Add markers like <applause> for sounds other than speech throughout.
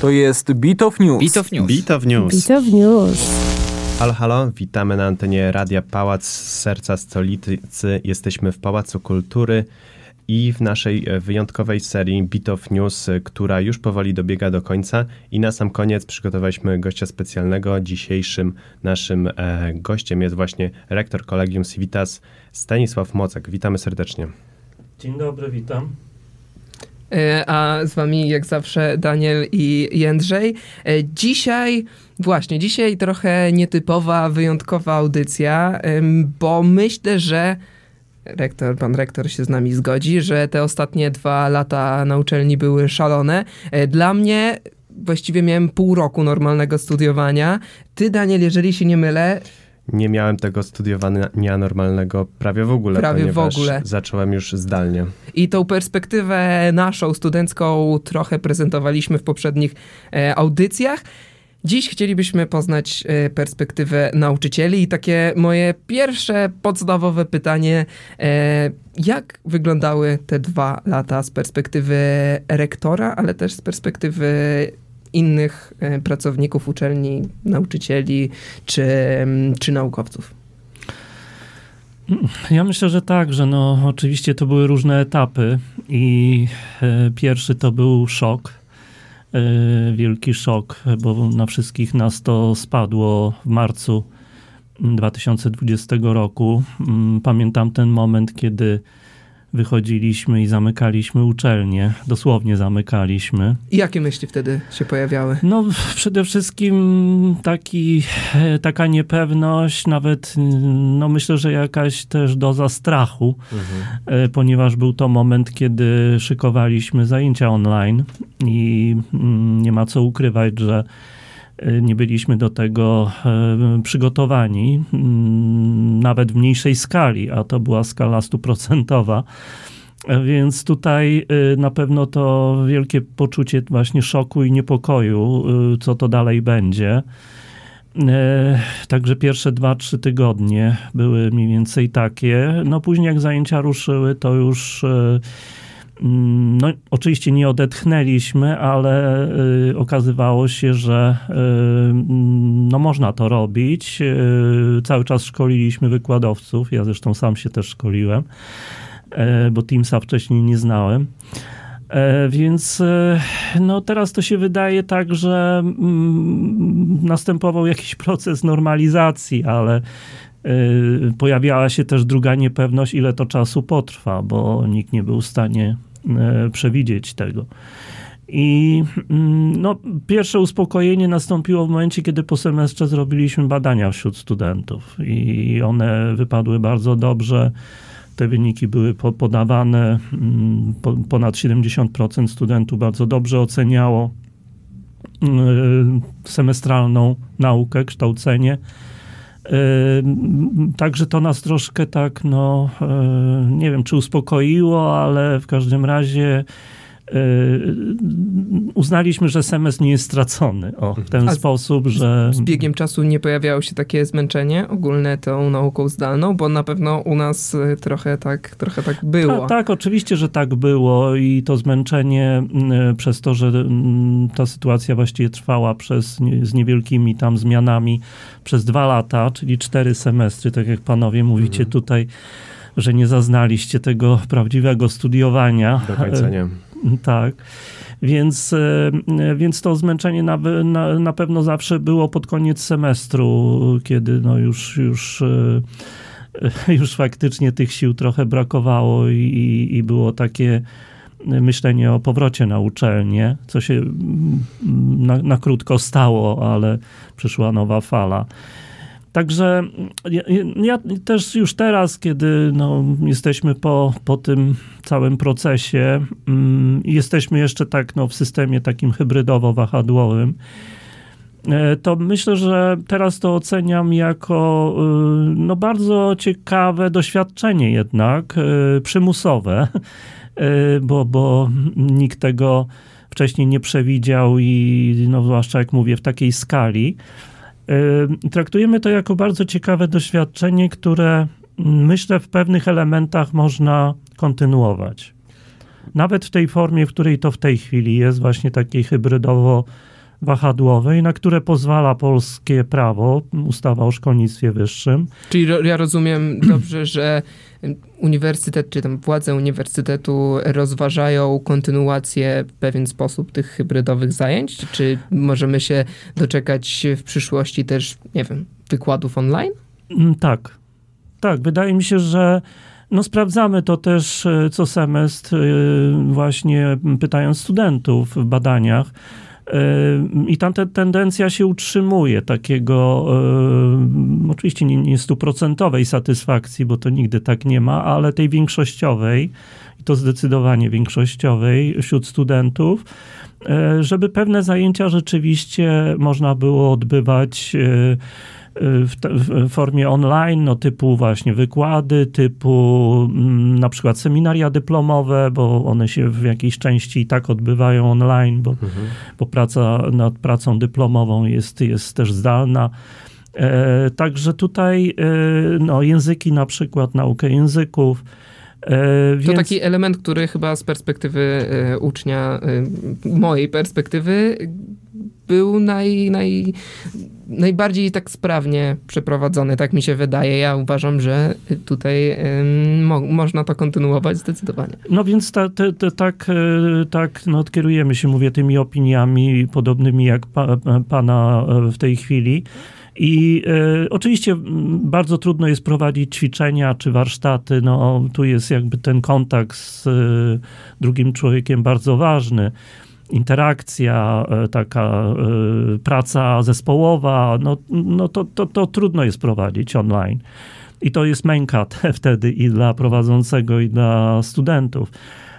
To jest Beat of News. Beat of News. Beat of News. Beat of News. Halo, halo, witamy na antenie Radia Pałac z Serca Stolicy. Jesteśmy w Pałacu Kultury i w naszej wyjątkowej serii Beat of News, która już powoli dobiega do końca. I na sam koniec przygotowaliśmy gościa specjalnego. Dzisiejszym naszym e, gościem jest właśnie rektor Kolegium Civitas Stanisław Mocek. Witamy serdecznie. Dzień dobry, witam. E, a z wami jak zawsze Daniel i Jędrzej. E, dzisiaj, właśnie, dzisiaj trochę nietypowa, wyjątkowa audycja, bo myślę, że rektor, pan rektor się z nami zgodzi, że te ostatnie dwa lata na uczelni były szalone. E, dla mnie właściwie miałem pół roku normalnego studiowania. Ty, Daniel, jeżeli się nie mylę, nie miałem tego studiowania normalnego prawie w ogóle, prawie w ogóle. zacząłem już zdalnie. I tą perspektywę naszą studencką trochę prezentowaliśmy w poprzednich e, audycjach. Dziś chcielibyśmy poznać e, perspektywę nauczycieli i takie moje pierwsze podstawowe pytanie, e, jak wyglądały te dwa lata z perspektywy rektora, ale też z perspektywy innych e, pracowników uczelni, nauczycieli czy, czy naukowców? Ja myślę, że tak, że no oczywiście to były różne etapy i e, pierwszy to był szok, e, wielki szok, bo na wszystkich nas to spadło w marcu 2020 roku. Mm, pamiętam ten moment, kiedy wychodziliśmy i zamykaliśmy uczelnię. Dosłownie zamykaliśmy. I jakie myśli wtedy się pojawiały? No, przede wszystkim taki, e, taka niepewność, nawet no myślę, że jakaś też doza strachu, mhm. E, ponieważ był to moment, kiedy szykowaliśmy zajęcia online i mm, nie ma co ukrywać, że nie byliśmy do tego y, przygotowani, mm, nawet w mniejszej skali, a to była skala stuprocentowa. Więc tutaj y, na pewno to wielkie poczucie właśnie szoku i niepokoju, co to dalej będzie. Także pierwsze dwa, trzy tygodnie były mniej więcej takie. No później jak zajęcia ruszyły, to już no, oczywiście nie odetchnęliśmy, ale y, okazywało się, że y, no, można to robić. Y, cały czas szkoliliśmy wykładowców. Ja zresztą sam się też szkoliłem, y, bo Teamsa wcześniej nie znałem. Y, więc y, no teraz to się wydaje tak, że mm, następował jakiś proces normalizacji, ale pojawiała się też druga niepewność, ile to czasu potrwa, bo nikt nie był w stanie E, przewidzieć tego. I mm, no, pierwsze uspokojenie nastąpiło w momencie, kiedy po semestrze zrobiliśmy badania wśród studentów i one wypadły bardzo dobrze. Te wyniki były podawane. Mm, ponad 70% studentów bardzo dobrze oceniało e, semestralną naukę, kształcenie. Także to nas troszkę tak, no, e, nie wiem, czy uspokoiło, ale w każdym razie uznaliśmy, że semestr nie jest stracony o, w ten A sposób, że... Z biegiem czasu nie pojawiało się takie zmęczenie ogólne tą nauką zdalną, bo na pewno u nas y, trochę tak, trochę tak było. Ta, tak, oczywiście, że tak było i to zmęczenie y, przez to, że ta sytuacja właściwie trwała przez, z niewielkimi tam zmianami przez dwa lata, czyli cztery semestry, tak jak panowie mówicie mhm. tutaj, że nie zaznaliście tego prawdziwego studiowania. Do końca nie. Tak. Więc, e, więc to zmęczenie na, na, na pewno zawsze było pod koniec semestru, kiedy no już, już, e, <laughs> już faktycznie tych sił trochę brakowało i, i było takie myślenie o powrocie na uczelnię, co się na, na krótko stało, ale przyszła nowa fala. Także ja, ja, też już teraz, kiedy no, jesteśmy po, po tym całym procesie, mm, jesteśmy jeszcze tak no, w systemie takim hybrydowo-wahadłowym, e, to myślę, że teraz to oceniam jako y, no, bardzo ciekawe doświadczenie jednak, y, przymusowe, y, bo, bo nikt tego wcześniej nie przewidział i no, zwłaszcza jak mówię w takiej skali. Traktujemy to jako bardzo ciekawe doświadczenie, które mm, myślę w pewnych elementach można kontynuować. nawet w tej formie, w której to w tej chwili jest, właśnie takiej hybrydowo wahadłowej, na które pozwala polskie prawo, ustawa o szkolnictwie wyższym. Czyli ja rozumiem dobrze, że uniwersytet, czy tam władze uniwersytetu rozważają kontynuację w pewien sposób tych hybrydowych zajęć? Czy możemy się doczekać w przyszłości też, nie wiem, wykładów online? Mm, tak. Tak, wydaje mi się, że no sprawdzamy to też e, co semestr, e, właśnie pytając studentów w badaniach. I tam ta tendencja się utrzymuje, takiego e, oczywiście nie, stuprocentowej satysfakcji, bo to nigdy tak nie ma, ale tej większościowej, i to zdecydowanie większościowej wśród studentów, e, żeby pewne zajęcia rzeczywiście można było odbywać w, w, formie online, no typu właśnie wykłady, typu mm, na przykład seminaria dyplomowe, bo one się w jakiejś części i tak odbywają online, bo, mhm. bo praca nad pracą dyplomową jest, jest też zdalna. E, także tutaj e, no, języki na przykład, naukę języków, e, więc... To taki element, który chyba z perspektywy e, ucznia, e, mojej perspektywy, był naj, naj, najbardziej tak sprawnie przeprowadzony, tak mi się wydaje. Ja uważam, że tutaj mo można to kontynuować zdecydowanie. No więc ta, tak, e, tak no, kierujemy się, mówię, tymi opiniami podobnymi jak pa, pana e, w tej chwili. I e, oczywiście bardzo trudno jest prowadzić ćwiczenia czy warsztaty. No, tu jest jakby ten kontakt z e, drugim człowiekiem bardzo ważny interakcja, e, taka e, praca zespołowa, no, no to, to, to trudno jest prowadzić online. I to jest męka <laughs> wtedy i dla prowadzącego, i dla studentów.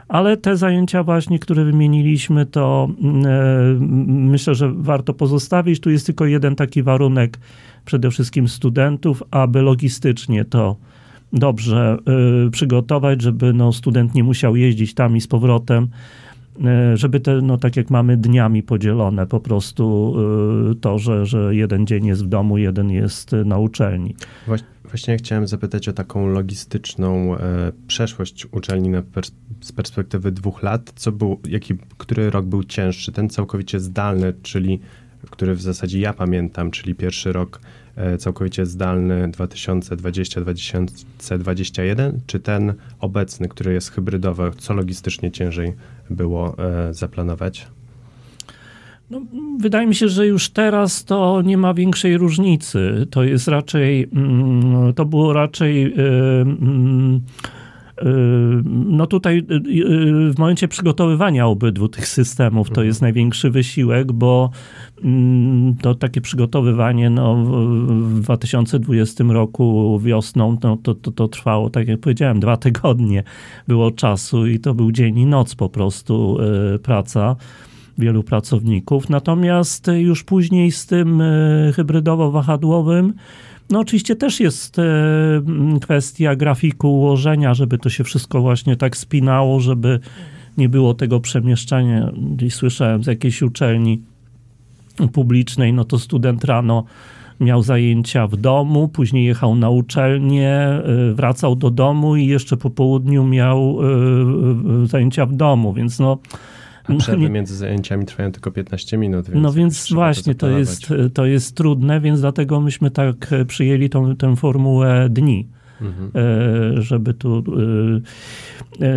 Ale te zajęcia właśnie, które wymieniliśmy, to e, myślę, że warto pozostawić. Tu jest tylko jeden taki warunek przede wszystkim studentów, aby logistycznie to dobrze przygotować, żeby no, student nie musiał jeździć tam i z powrotem żeby te, no tak jak mamy dniami podzielone, po prostu e, to, że, że jeden dzień jest w domu, jeden jest na uczelni. Właśnie chciałem zapytać o taką logistyczną e, przeszłość uczelni z perspektywy dwóch lat. Co był, jaki, który rok był cięższy? Ten całkowicie zdalny, czyli który w zasadzie ja pamiętam, czyli pierwszy rok E, całkowicie zdalny 2020-2021, czy ten obecny, który jest hybrydowy, co logistycznie ciężej było e, zaplanować? No, wydaje mi się, że już teraz to nie ma większej różnicy. To jest raczej, mm, to było raczej. Yy, yy, no tutaj y, y, w momencie przygotowywania obydwu tych systemów to mhm. jest największy wysiłek, bo mm, to takie przygotowywanie no, w 2020 roku wiosną no, to, to, to trwało, tak jak powiedziałem, dwa tygodnie było czasu i to był dzień i noc po prostu y, praca wielu pracowników. Natomiast już później z tym hybrydowo-wahadłowym no oczywiście też jest e, kwestia grafiku ułożenia, żeby to się wszystko właśnie tak spinało, żeby nie było tego przemieszczania. Gdzieś słyszałem z jakiejś uczelni publicznej, no to student rano miał zajęcia w domu, później jechał na uczelnię, e, wracał do domu i jeszcze po południu miał e, zajęcia w domu, więc no a przerwy między zajęciami trwają tylko 15 minut. Więc no więc właśnie, to, to, jest, to jest trudne, więc dlatego myśmy tak e, przyjęli tą, tę formułę dni. Mhm. E, żeby tu. E,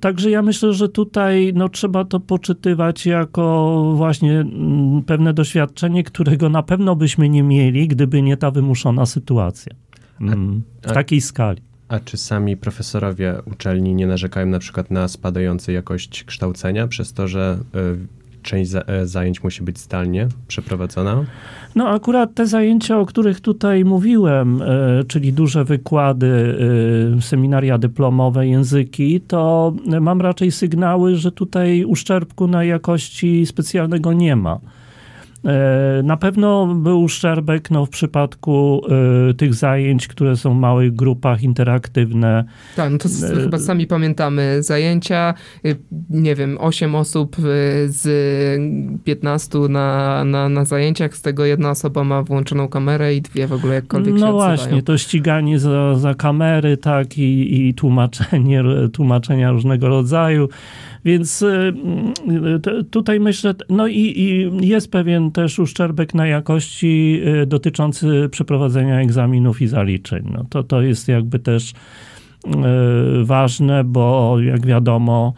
także ja myślę, że tutaj no, trzeba to poczytywać jako właśnie mm, pewne doświadczenie, którego na pewno byśmy nie mieli, gdyby nie ta wymuszona sytuacja. Mm, w takiej skali. A czy sami profesorowie uczelni nie narzekają na przykład na spadającą jakość kształcenia przez to, że y, część e, zajęć musi być zdalnie przeprowadzona? No akurat te zajęcia, o których tutaj mówiłem, e, czyli duże wykłady, seminaria dyplomowe, języki, to mam raczej sygnały, że tutaj uszczerbku na jakości specjalnego nie ma. E, na pewno był uszczerbek no, w przypadku y, tych zajęć, które są w małych grupach interaktywne. Tak, no to y, chyba sami pamiętamy zajęcia, y, nie wiem, 8 osób z 15 na, na, na zajęciach, z tego jedna osoba ma włączoną kamerę i dwie w ogóle jakkolwiek No się właśnie, odzywają. to ściganie za, za kamery, tak, i, i tłumaczenie, tłumaczenia różnego rodzaju. Więc y, y, tutaj myślę, no i, i, jest pewien też uszczerbek na jakości y, dotyczący przeprowadzenia egzaminów i zaliczeń. No to, to jest jakby też ważne, bo jak wiadomo,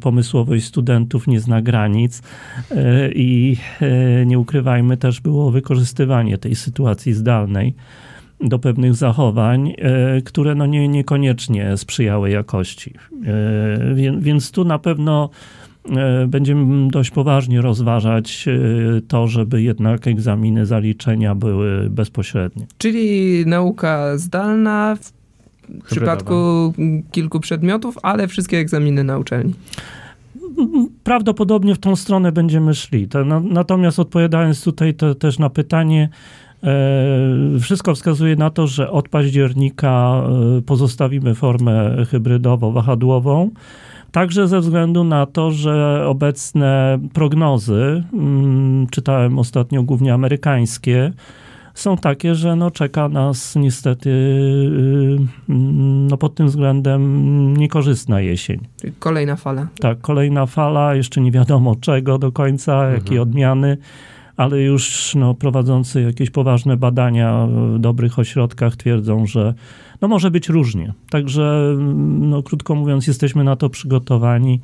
pomysłowość studentów nie zna granic i nie ukrywajmy, też było wykorzystywanie tej sytuacji zdalnej do pewnych zachowań, e, które no nie, niekoniecznie sprzyjały jakości. E, więc tu na pewno e, będziemy dość poważnie rozważać to, żeby jednak egzaminy zaliczenia były bezpośrednie. Czyli nauka zdalna w Hybrydowa. przypadku kilku przedmiotów, ale wszystkie egzaminy na uczelni. Prawdopodobnie w tą stronę będziemy szli. natomiast odpowiadając tutaj też na pytanie, wszystko wskazuje na to, że od października e, pozostawimy formę hybrydowo-wahadłową. Także ze względu na to, że obecne prognozy, mm, czytałem ostatnio głównie amerykańskie, są takie, że no czeka nas niestety y, no pod tym względem niekorzystna jesień. Kolejna fala. Tak, kolejna fala, jeszcze nie wiadomo czego do końca, mhm. jakie odmiany ale już no, prowadzący jakieś poważne badania w dobrych ośrodkach twierdzą, że no, może być różnie. Także, no, krótko mówiąc, jesteśmy na to przygotowani,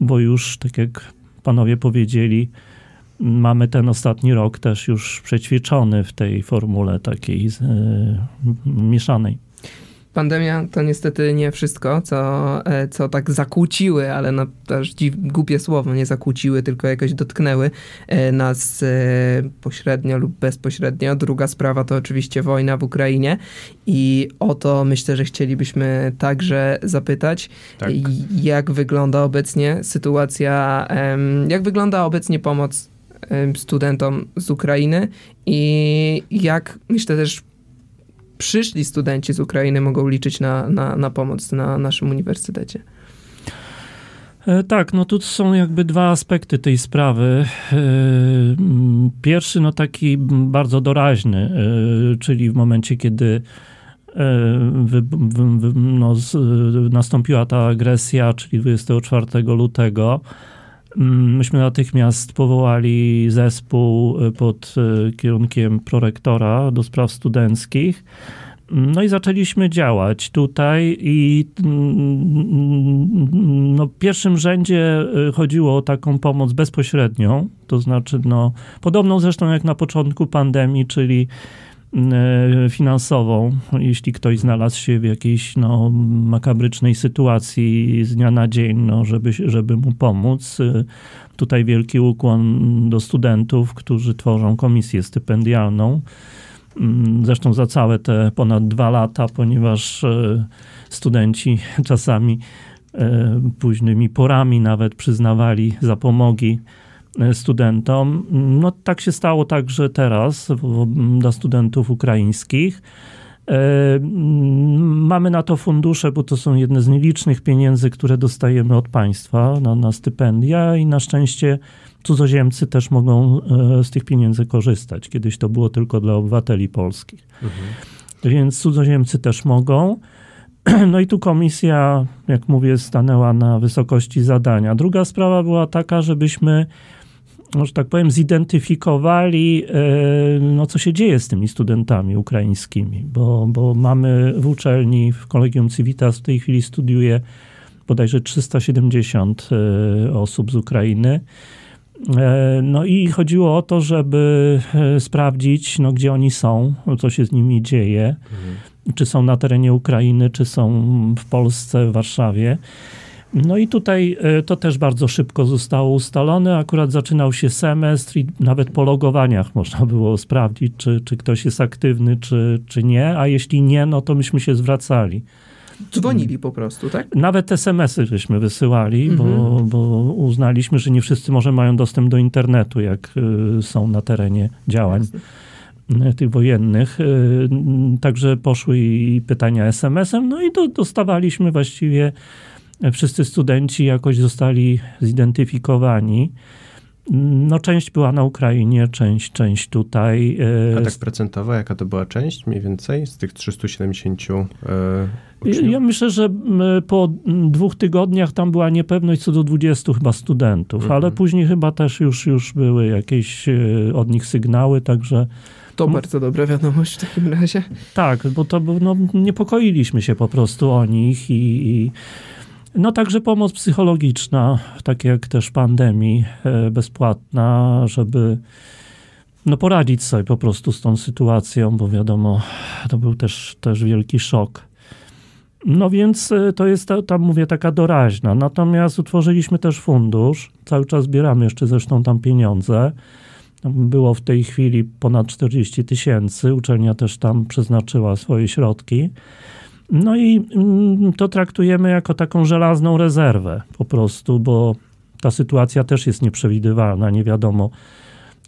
bo już, tak jak panowie powiedzieli, mamy ten ostatni rok też już przećwiczony w tej formule takiej yy, mieszanej. Pandemia to niestety nie wszystko, co, e, co tak zakłóciły, ale no, też głupie słowo, nie zakłóciły, tylko jakoś dotknęły e, nas e, pośrednio lub bezpośrednio. Druga sprawa to oczywiście wojna w Ukrainie i o to myślę, że chcielibyśmy także zapytać, tak. jak wygląda obecnie sytuacja, jak wygląda obecnie pomoc studentom z Ukrainy i jak myślę też przyszli studenci z Ukrainy mogą liczyć na, na, na pomoc na naszym uniwersytecie. E, tak, no tu są jakby dwa aspekty tej sprawy. E, pierwszy, no taki bardzo doraźny, e, czyli w momencie, kiedy wy, wy, no, nastąpiła ta agresja, czyli 24 lutego, myśmy natychmiast powołali zespół pod kierunkiem prorektora do spraw studenckich. No i zaczęliśmy działać tutaj i no, w pierwszym rzędzie y, chodziło o taką pomoc bezpośrednią, to znaczy no, podobną zresztą jak na początku pandemii, czyli y, finansową, jeśli ktoś znalazł się w jakiejś no, makabrycznej sytuacji z dnia na dzień, no, żeby, żeby mu pomóc. Y, tutaj wielki ukłon do studentów, którzy tworzą komisję stypendialną. Mm, zresztą za całe te ponad dwa lata, ponieważ e, studenci czasami e, późnymi porami nawet przyznawali zapomogi e, studentom. No tak się stało także teraz dla studentów ukraińskich. Mamy na to fundusze, bo to są jedne z nielicznych pieniędzy, które dostajemy od państwa na, na stypendia i na szczęście cudzoziemcy też mogą e, z tych pieniędzy korzystać. Kiedyś to było tylko dla obywateli polskich. Mhm. Więc cudzoziemcy też mogą. <clears throat> No i tu komisja, jak mówię, stanęła na wysokości zadania. Druga sprawa była taka, żebyśmy, że tak powiem, zidentyfikowali, e, no, co się dzieje z tymi studentami ukraińskimi, bo, bo mamy w uczelni, w Kolegium Civitas w tej chwili studiuje bodajże 370 e, osób z Ukrainy. E, no i chodziło o to, żeby sprawdzić, no, gdzie oni są, co się z nimi dzieje, mhm. czy są na terenie Ukrainy, czy są w Polsce, w Warszawie. No i tutaj e, to też bardzo szybko zostało ustalone. Akurat zaczynał się semestr i nawet po logowaniach można było sprawdzić, czy, czy ktoś jest aktywny, czy, czy nie. A jeśli nie, no to myśmy się zwracali dzwonili po prostu, tak? Nawet SMS-y żeśmy wysyłali, bo, Mhm. bo uznaliśmy, że nie wszyscy może mają dostęp do internetu, jak y, są na terenie działań y, tych wojennych. Także poszły i pytania SMS-em, no i do, dostawaliśmy właściwie, e, wszyscy studenci jakoś zostali zidentyfikowani. No część była na Ukrainie, część, część tutaj. e, A tak procentowo, jaka to była część mniej więcej z tych 370 e, uczniów? Ja myślę, że po dwóch tygodniach tam była niepewność co do 20 chyba studentów, Mhm. ale później chyba też już, już były jakieś e, od nich sygnały, także To bardzo dobra wiadomość w takim razie. tak, bo to no, niepokoiliśmy się po prostu o nich i, i no także pomoc psychologiczna, tak jak też pandemii, e, bezpłatna, żeby no poradzić sobie po prostu z tą sytuacją, bo wiadomo, to był też, też wielki szok. No więc e, to jest, ta, tam mówię, taka doraźna. Natomiast utworzyliśmy też fundusz, cały czas zbieramy jeszcze zresztą tam pieniądze. Było w tej chwili ponad 40 tysięcy, uczelnia też tam przeznaczyła swoje środki. No i mm, to traktujemy jako taką żelazną rezerwę po prostu, bo ta sytuacja też jest nieprzewidywalna, nie wiadomo,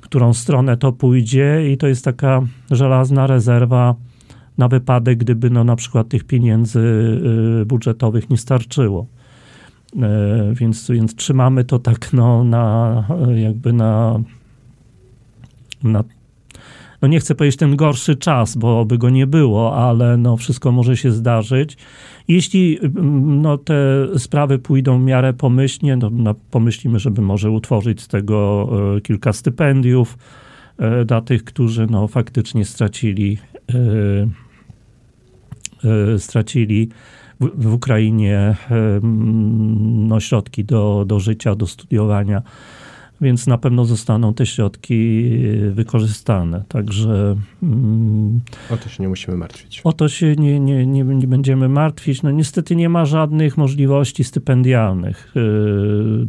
którą stronę to pójdzie i to jest taka żelazna rezerwa na wypadek, gdyby no, na przykład tych pieniędzy y, budżetowych nie starczyło. E, Więc, więc trzymamy to tak no, na, jakby na, na no nie chcę powiedzieć ten gorszy czas, bo by go nie było, ale no wszystko może się zdarzyć. Jeśli mm, no, te sprawy pójdą w miarę pomyślnie, no, no, pomyślimy, żeby może utworzyć z tego e, kilka stypendiów e, dla tych, którzy no, faktycznie stracili, e, stracili w, Ukrainie no, środki do, do życia, do studiowania więc na pewno zostaną te środki e, wykorzystane. Także mm, O to się nie musimy martwić. o to się nie, nie, nie, nie będziemy martwić. No niestety nie ma żadnych możliwości stypendialnych yy,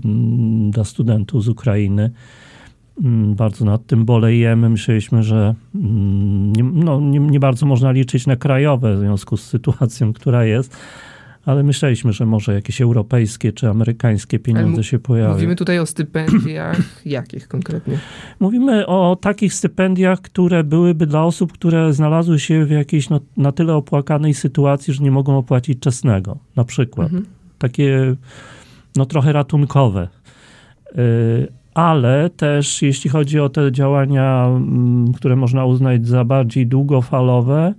dla studentów z Ukrainy. Mm, Bardzo nad tym bolejemy. Myśleliśmy, że mm, nie, no, nie, nie bardzo można liczyć na krajowe w związku z sytuacją, która jest, ale myśleliśmy, że może jakieś europejskie czy amerykańskie pieniądze się pojawią. Mówimy tutaj o stypendiach <clears throat> jakich konkretnie? Mówimy o takich stypendiach, które byłyby dla osób, które znalazły się w jakiejś no, na tyle opłakanej sytuacji, że nie mogą opłacić czesnego, na przykład. Mhm. Takie no trochę ratunkowe. Y, Ale też jeśli chodzi o te działania, mm, które można uznać za bardziej długofalowe,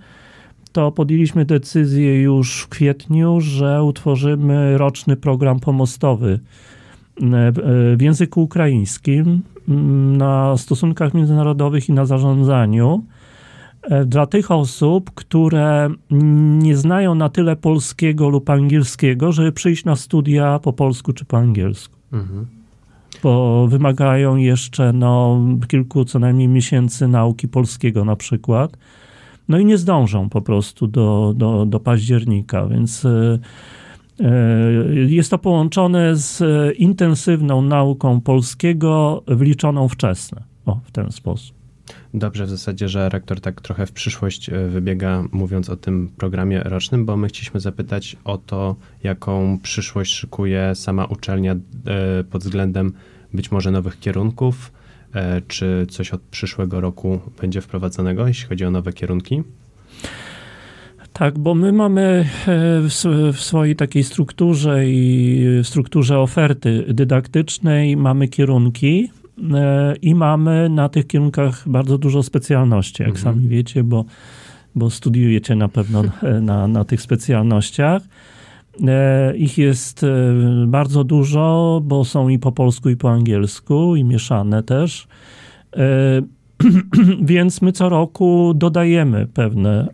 to podjęliśmy decyzję już w kwietniu, że utworzymy roczny program pomostowy e, e, w języku ukraińskim mm, na stosunkach międzynarodowych i na zarządzaniu e, dla tych osób, które nie znają na tyle polskiego lub angielskiego, żeby przyjść na studia po polsku czy po angielsku. Mhm. Bo wymagają jeszcze no, kilku co najmniej miesięcy nauki polskiego na przykład. No i nie zdążą po prostu do, do, do października, więc e, e, jest to połączone z intensywną nauką polskiego wliczoną wczesne. O, w ten sposób. Dobrze w zasadzie, że rektor tak trochę w przyszłość e, wybiega, mówiąc o tym programie rocznym, bo my chcieliśmy zapytać o to, jaką przyszłość szykuje sama uczelnia pod względem być może nowych kierunków, czy coś od przyszłego roku będzie wprowadzonego, jeśli chodzi o nowe kierunki. Tak, bo my mamy e, w, swojej takiej strukturze i w strukturze oferty dydaktycznej mamy kierunki e, i mamy na tych kierunkach bardzo dużo specjalności, jak Mhm. sami wiecie, bo, bo studiujecie na pewno e, na, na tych specjalnościach. E, Ich jest e, bardzo dużo, bo są i po polsku, i po angielsku, i mieszane też. E, <clears throat> Więc my co roku dodajemy pewne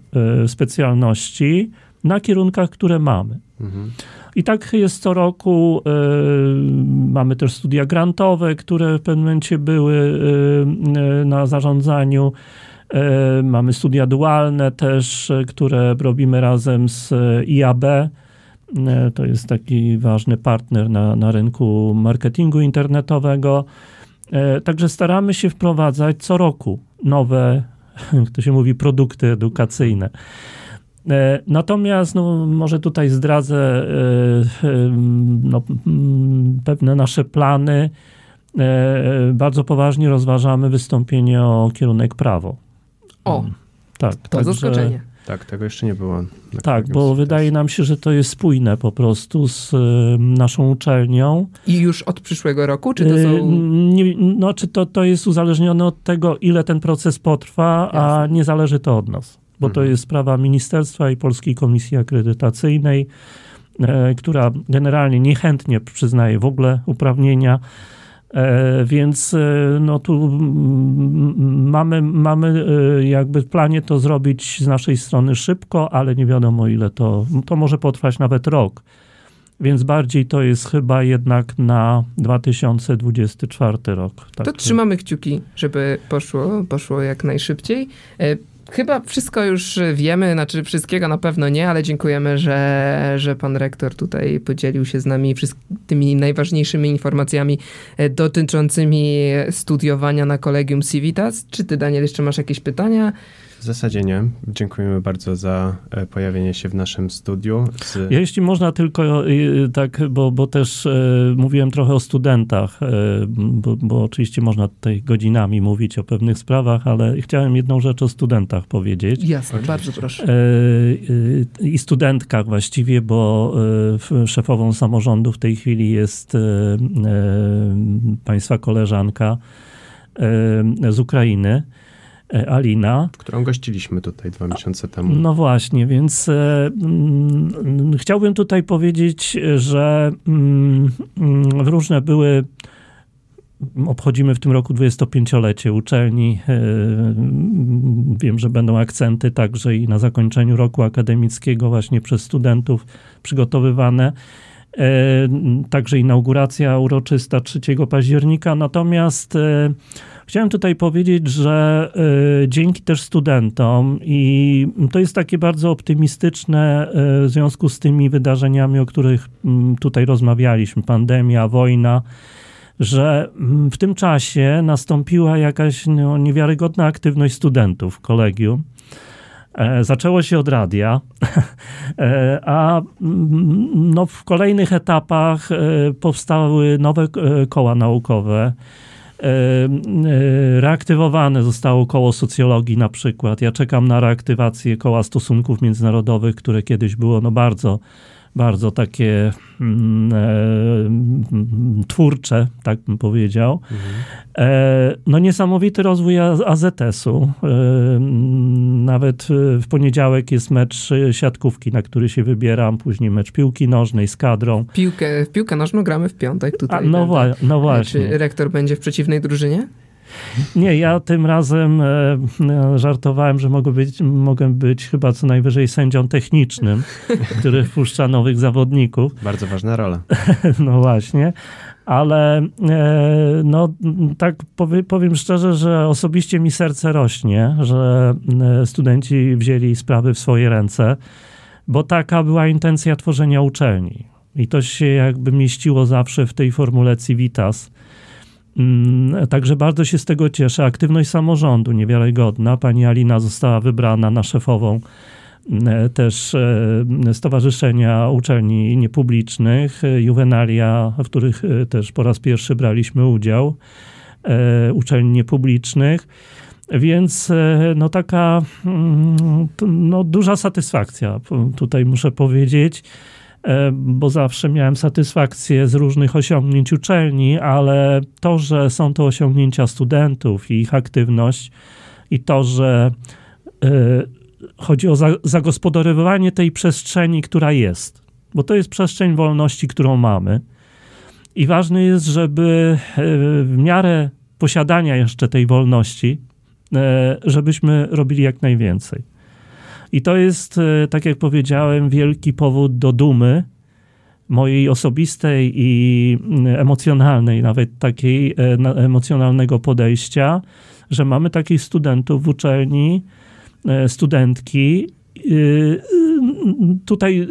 specjalności na kierunkach, które mamy. Mhm. I tak jest co roku. Mamy też studia grantowe, które w pewnym momencie były na zarządzaniu. Mamy studia dualne też, które robimy razem z IAB. E, To jest taki ważny partner na, na rynku marketingu internetowego. E, Także staramy się wprowadzać co roku nowe, jak <laughs> to się mówi, produkty edukacyjne. E, natomiast no, może tutaj zdradzę no, mm, pewne nasze plany. Bardzo poważnie rozważamy wystąpienie o kierunek prawo. O, tak. To także, zaskoczenie. Tak, tego jeszcze nie było. Tak, bo wydaje nam się, że to jest spójne po prostu z naszą uczelnią. I już od przyszłego roku? Czy to są... Nie, no, czy to, to jest uzależnione od tego, ile ten proces potrwa, Jasne. a nie zależy to od nas bo to mhm. jest sprawa ministerstwa i Polskiej Komisji Akredytacyjnej, e, która generalnie niechętnie przyznaje w ogóle uprawnienia. E, więc e, no tu mamy, mamy jakby w planie to zrobić z naszej strony szybko, ale nie wiadomo ile to, to może potrwać nawet rok. Więc bardziej to jest chyba jednak na 2024 rok. Tak. To trzymamy kciuki, żeby poszło, poszło jak najszybciej. Chyba wszystko już wiemy, znaczy wszystkiego na pewno nie, ale dziękujemy, że, że pan rektor tutaj podzielił się z nami tymi najważniejszymi informacjami e, dotyczącymi studiowania na Kolegium Civitas. Czy ty, Daniel, jeszcze masz jakieś pytania? W zasadzie nie. Dziękujemy bardzo za e, pojawienie się w naszym studiu. Z... Ja jeśli można tylko e, tak, bo, bo też e, mówiłem trochę o studentach, e, bo, bo, oczywiście można tutaj godzinami mówić o pewnych sprawach, ale chciałem jedną rzecz o studentach powiedzieć. Jasne, oczywiście. bardzo proszę. E, e, I studentkach właściwie, bo szefową samorządu w tej chwili jest państwa koleżanka z Ukrainy. E, Alina. Którą gościliśmy tutaj dwa miesiące temu. No właśnie, więc e, mm, chciałbym tutaj powiedzieć, że mm, mm różne były Obchodzimy w tym roku 25-lecie uczelni. E, wiem, że będą akcenty także i na zakończeniu roku akademickiego, właśnie przez studentów przygotowywane. E, także inauguracja uroczysta 3 października. Natomiast Chciałem tutaj powiedzieć, że y, dzięki też studentom i to jest takie bardzo optymistyczne w związku z tymi wydarzeniami, o których y, tutaj rozmawialiśmy, pandemia, wojna, że mm, w tym czasie nastąpiła jakaś no, niewiarygodna aktywność studentów w kolegium. E, zaczęło się od radia, <laughs> e, a mm, no, w kolejnych etapach e, powstały nowe koła naukowe. Reaktywowane zostało koło socjologii na przykład. Ja czekam na reaktywację koła stosunków międzynarodowych, które kiedyś było no bardzo bardzo takie mm, e, twórcze, tak bym powiedział. Mhm. E, no niesamowity rozwój AZS-u. E, nawet w poniedziałek jest mecz siatkówki, na który się wybieram, później mecz piłki nożnej z kadrą. Piłkę, piłkę nożną gramy w piątek tutaj. A, no, wa- no właśnie. Czy rektor będzie w przeciwnej drużynie? Nie, ja tym razem e, e, żartowałem, że mogę być, mogę być chyba co najwyżej sędzią technicznym, który wpuszcza nowych zawodników. Bardzo ważna rola. <laughs> no właśnie. Ale e, no, tak powie, powiem szczerze, że osobiście mi serce rośnie, że studenci wzięli sprawy w swoje ręce, bo taka była intencja tworzenia uczelni. I to się jakby mieściło zawsze w tej formule Civitas także bardzo się z tego cieszę. Aktywność samorządu niewiarygodna. Pani Alina została wybrana na szefową mm, też e, Stowarzyszenia Uczelni Niepublicznych, e, Juvenalia, w których e, też po raz pierwszy braliśmy udział, uczelni niepublicznych. Więc no taka mm, no, duża satysfakcja, tutaj muszę powiedzieć. E, bo zawsze miałem satysfakcję z różnych osiągnięć uczelni, ale to, że są to osiągnięcia studentów i ich aktywność, i to, że e, chodzi o zagospodarowanie tej przestrzeni, która jest, bo to jest przestrzeń wolności, którą mamy. I ważne jest, żeby e, w miarę posiadania jeszcze tej wolności, żebyśmy robili jak najwięcej. I to jest, e, tak jak powiedziałem, wielki powód do dumy mojej osobistej i mm, emocjonalnej, nawet takiej e, emocjonalnego podejścia, że mamy takich studentów w uczelni, e, studentki, tutaj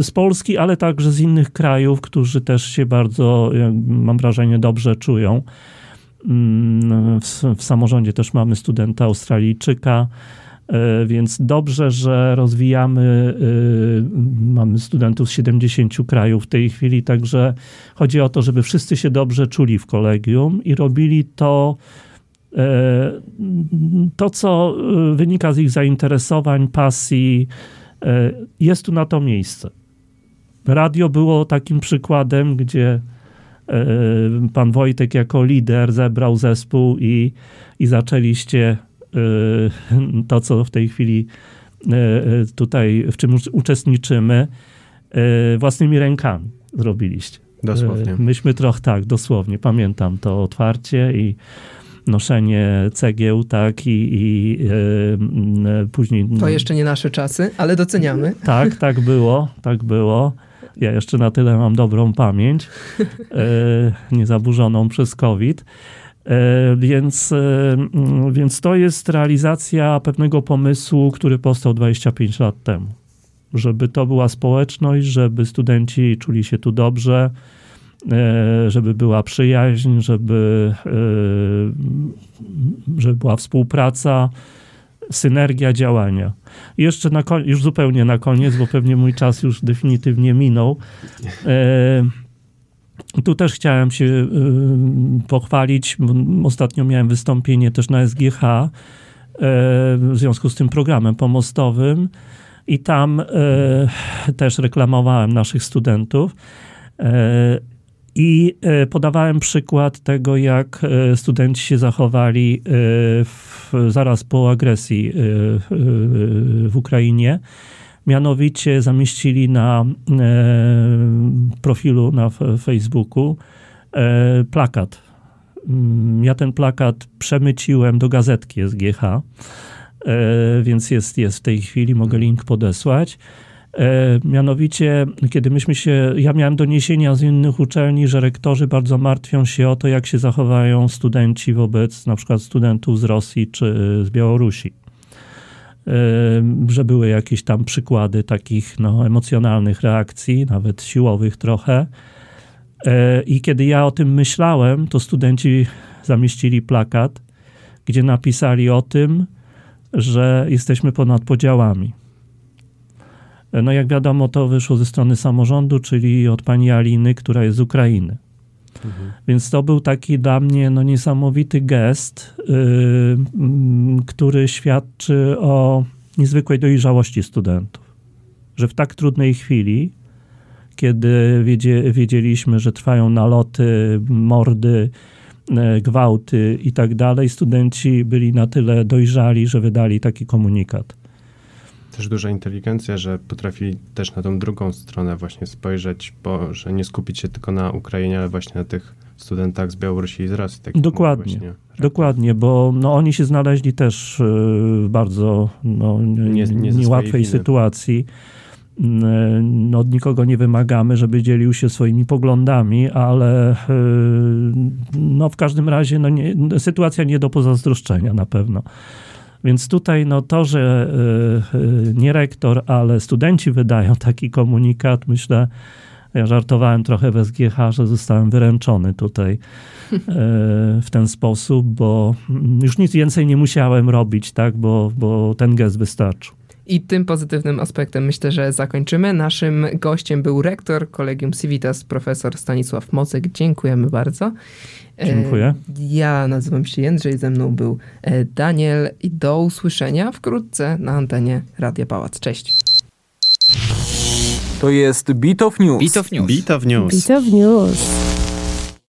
z Polski, ale także z innych krajów, którzy też się bardzo, mam wrażenie, dobrze czują. Mm, w, w samorządzie też mamy studenta Australijczyka, więc dobrze, że rozwijamy, e, mamy studentów z 70 krajów w tej chwili, także chodzi o to, żeby wszyscy się dobrze czuli w kolegium i robili to, e, to co wynika z ich zainteresowań, pasji. Jest tu na to miejsce. Radio było takim przykładem, gdzie pan Wojtek jako lider zebrał zespół i, i zaczęliście to, co w tej chwili y, y, tutaj, w czym uczestniczymy, własnymi rękami zrobiliście. Dosłownie. Myśmy trochę tak, dosłownie, pamiętam to otwarcie i noszenie cegieł, tak, i, i później... To jeszcze nie nasze czasy, ale doceniamy. Tak, <laughs> tak było, tak było. Ja jeszcze na tyle mam dobrą pamięć, niezaburzoną przez COVID. E, więc, e, mm, więc to jest realizacja pewnego pomysłu, który powstał 25 lat temu. Żeby to była społeczność, żeby studenci czuli się tu dobrze, e, żeby była przyjaźń, żeby, żeby była współpraca, synergia działania. I jeszcze na, już zupełnie na koniec, bo pewnie mój czas już definitywnie minął. Tu też chciałem się y, pochwalić. Ostatnio miałem wystąpienie też na SGH y, w związku z tym programem pomostowym i tam y, też reklamowałem naszych studentów. I podawałem przykład tego, jak studenci się zachowali w, zaraz po agresji w Ukrainie Mianowicie zamieścili na e, profilu na Facebooku e, plakat. Mm, ja ten plakat przemyciłem do gazetki SGH, e, więc jest, jest w tej chwili, mogę link podesłać. Mianowicie, kiedy myśmy się, ja miałem doniesienia z innych uczelni, że rektorzy bardzo martwią się o to, jak się zachowają studenci wobec na przykład studentów z Rosji czy z Białorusi że były jakieś tam przykłady takich no, emocjonalnych reakcji, nawet siłowych trochę. E, I kiedy ja o tym myślałem, to studenci zamieścili plakat, gdzie napisali o tym, że jesteśmy ponad podziałami. E, no jak wiadomo, to wyszło ze strony samorządu, czyli od pani Aliny, która jest z Ukrainy. Więc to był taki dla mnie no, niesamowity gest, yy, który świadczy o niezwykłej dojrzałości studentów. Że w tak trudnej chwili, kiedy wiedzie, wiedzieliśmy, że trwają naloty, mordy, yy, gwałty i tak dalej, studenci byli na tyle dojrzali, że wydali taki komunikat też duża inteligencja, że potrafili też na tą drugą stronę właśnie spojrzeć, bo że nie skupić się tylko na Ukrainie, ale właśnie na tych studentach z Białorusi i z Rosji. Tak dokładnie, dokładnie, bo no, oni się znaleźli też w bardzo no, nie, nie niełatwej sytuacji. No, od nikogo nie wymagamy, żeby dzielił się swoimi poglądami, ale y, no, w każdym razie no, nie, sytuacja nie do pozazdroszczenia na pewno. Więc tutaj no, to, że y, y, nie rektor, ale studenci wydają taki komunikat, myślę, ja żartowałem trochę w SGH, że zostałem wyręczony tutaj y, w ten sposób, bo już nic więcej nie musiałem robić, tak, bo, bo ten gest wystarczył. I tym pozytywnym aspektem myślę, że zakończymy. Naszym gościem był rektor Kolegium Civitas, profesor Stanisław Mocek. Dziękujemy bardzo. Dziękuję. E, ja nazywam się Jędrzej, ze mną był e, Daniel i do usłyszenia wkrótce na antenie Radia Pałac. Cześć. To jest Beat of News. Beat of News. Beat of News. Beat of News.